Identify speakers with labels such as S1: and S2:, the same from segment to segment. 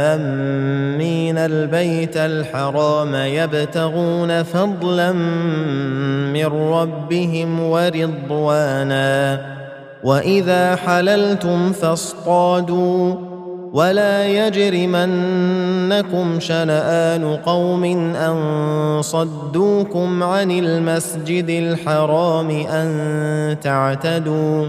S1: امين البيت الحرام يبتغون فضلا من ربهم ورضوانا وإذا حللتم فاصطادوا ولا يجرمنكم شنآن قوم أن صدوكم عن المسجد الحرام أن تعتدوا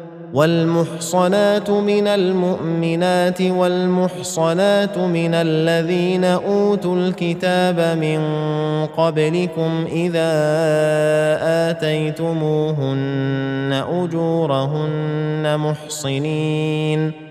S1: والمحصنات من المؤمنات والمحصنات من الذين أوتوا الكتاب من قبلكم إذا آتيتموهن أجورهن محصنين.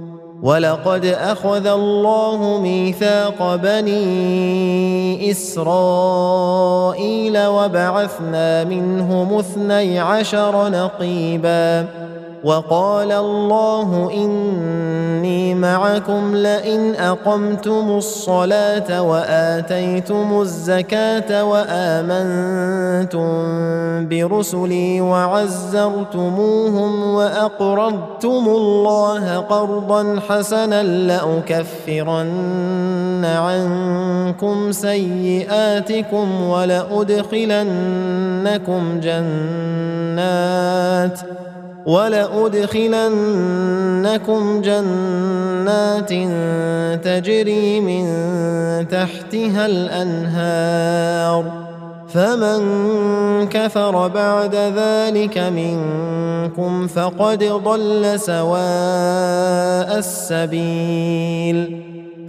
S1: ولقد أخذ الله ميثاق بني إسرائيل وبعثنا منهم اثني عشر نقيبا وقال الله إني معكم لئن أقمتم الصلاة وآتيتم الزكاة وآمنتم برسلي وعزرتموهم وأقرضتم الله قرضا حسنا لأكفرن عنكم سيئاتكم ولأدخلنكم جنات ولأدخلنكم جنات تجري من تحتها الأنهار. فمن كفر بعد ذلك منكم فقد ضل سواء السبيل.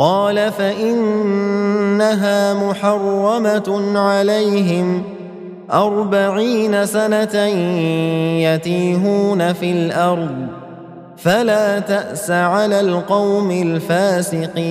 S1: قال فإنها محرمة عليهم أربعين سنة يتيهون في الأرض فلا تأس على القوم الفاسقين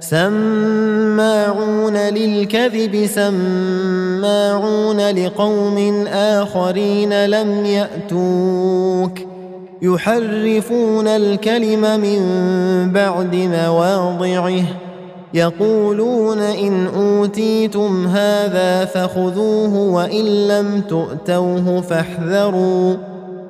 S1: سماعون للكذب سماعون لقوم آخرين لم يأتوك. يحرفون الكلم من بعد مواضعه. يقولون إن أوتيتم هذا فخذوه وإن لم تؤتوه فاحذروا.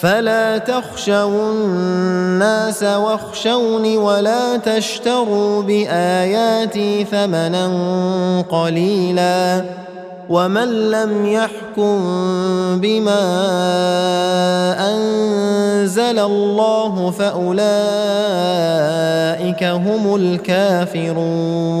S1: فلا تخشوا الناس واخشوني ولا تشتروا بآياتي ثمنا قليلا ومن لم يحكم بما أنزل الله فأولئك هم الكافرون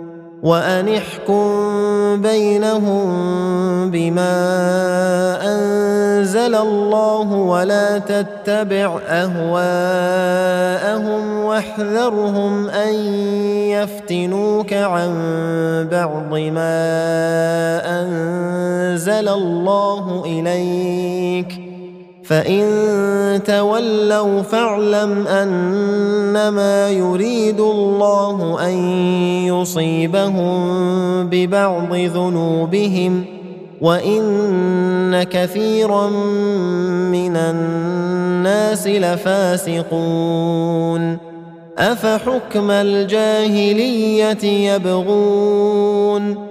S1: وأن احكم بينهم بما أنزل الله ولا تتبع أهواءهم واحذرهم أن يفتنوك عن بعض ما أنزل الله إليك فان تولوا فاعلم انما يريد الله ان يصيبهم ببعض ذنوبهم وان كثيرا من الناس لفاسقون افحكم الجاهليه يبغون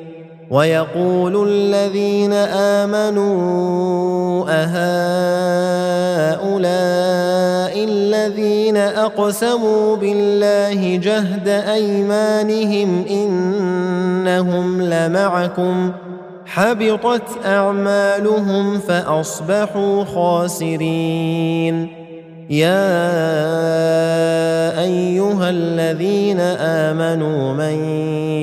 S1: ويقول الذين آمنوا أهؤلاء الذين أقسموا بالله جهد أيمانهم إنهم لمعكم حبطت أعمالهم فأصبحوا خاسرين. يا أيها الذين آمنوا من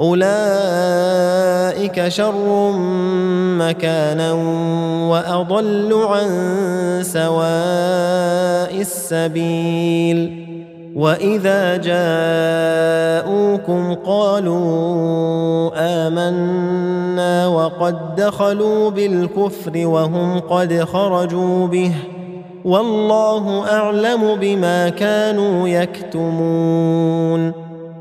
S1: أولئك شر مكانا وأضل عن سواء السبيل. وإذا جاءوكم قالوا آمنا وقد دخلوا بالكفر وهم قد خرجوا به. والله أعلم بما كانوا يكتمون.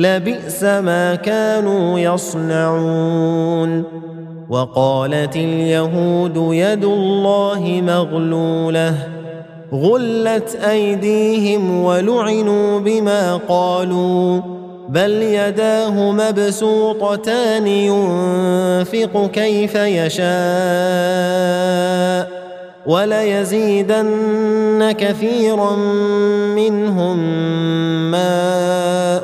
S1: لبئس ما كانوا يصنعون. وقالت اليهود يد الله مغلولة. غلت أيديهم ولعنوا بما قالوا. بل يداه مبسوطتان ينفق كيف يشاء. وليزيدن كثيرا منهم ما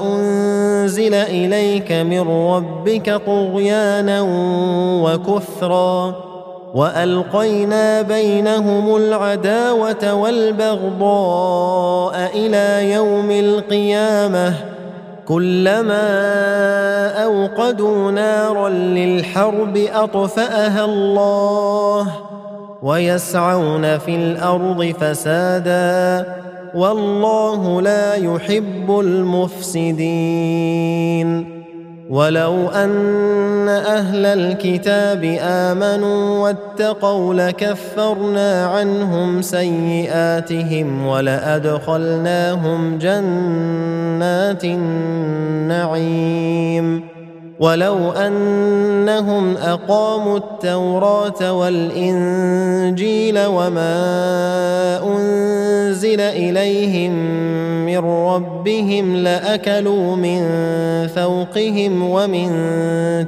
S1: أنزل إليك من ربك طغيانا وكفرا وألقينا بينهم العداوة والبغضاء إلى يوم القيامة كلما أوقدوا نارا للحرب أطفأها الله ويسعون في الأرض فسادا والله لا يحب المفسدين. ولو أن أهل الكتاب آمنوا واتقوا لكفرنا عنهم سيئاتهم ولأدخلناهم جنات النعيم. ولو أنهم أقاموا التوراة والإنجيل وما أنزل إليهم من ربهم لأكلوا من فوقهم ومن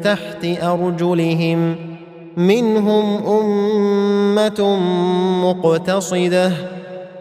S1: تحت أرجلهم منهم أمة مقتصدة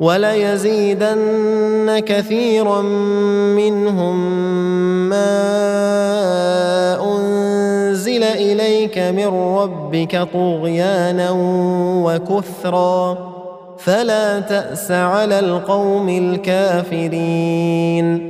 S1: وليزيدن كثيرا منهم ما أنزل إليك من ربك طغيانا وكثرا فلا تأس على القوم الكافرين.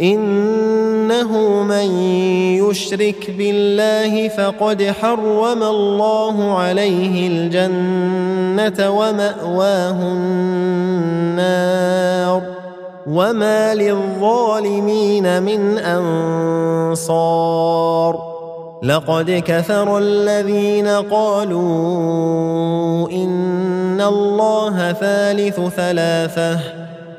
S1: إنه من يشرك بالله فقد حرم الله عليه الجنة ومأواه النار وما للظالمين من أنصار لقد كفر الذين قالوا إن الله ثالث ثلاثة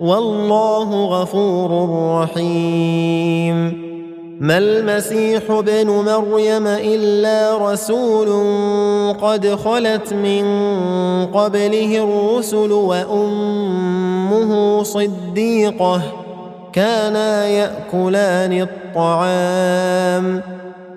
S1: والله غفور رحيم. ما المسيح ابن مريم إلا رسول قد خلت من قبله الرسل وأمه صديقة كانا يأكلان الطعام.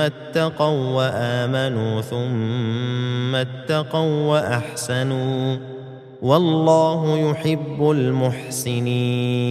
S1: اتقوا وآمنوا ثم اتقوا وأحسنوا والله يحب المحسنين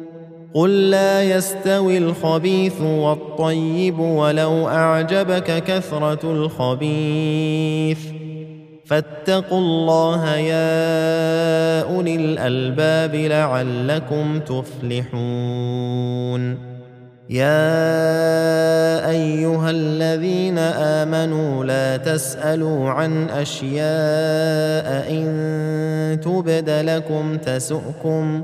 S1: قل لا يستوي الخبيث والطيب ولو اعجبك كثره الخبيث فاتقوا الله يا اولي الالباب لعلكم تفلحون يا ايها الذين امنوا لا تسالوا عن اشياء ان تبد لكم تسؤكم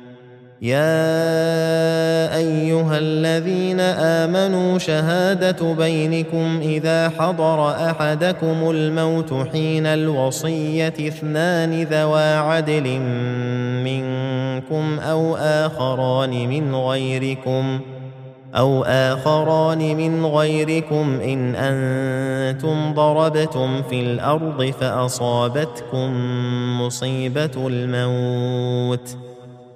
S1: يا أيها الذين آمنوا شهادة بينكم إذا حضر أحدكم الموت حين الوصية اثنان ذوا عدل منكم أو آخران من غيركم أو آخران من غيركم إن أنتم ضربتم في الأرض فأصابتكم مصيبة الموت ۖ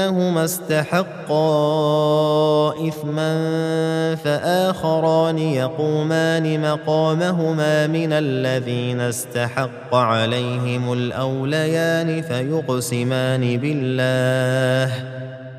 S1: انهما استحقا إثما فآخران يقومان مقامهما من الذين استحق عليهم الأوليان فيقسمان بالله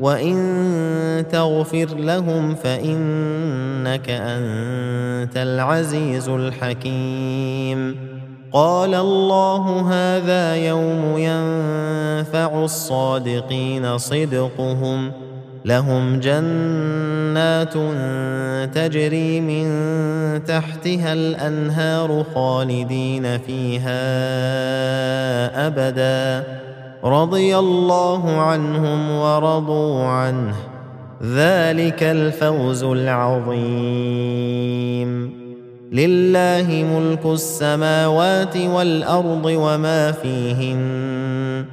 S1: وان تغفر لهم فانك انت العزيز الحكيم قال الله هذا يوم ينفع الصادقين صدقهم لهم جنات تجري من تحتها الانهار خالدين فيها ابدا رضي الله عنهم ورضوا عنه. ذلك الفوز العظيم. لله ملك السماوات والأرض وما فيهن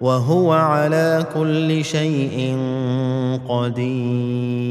S1: وهو على كل شيء قدير.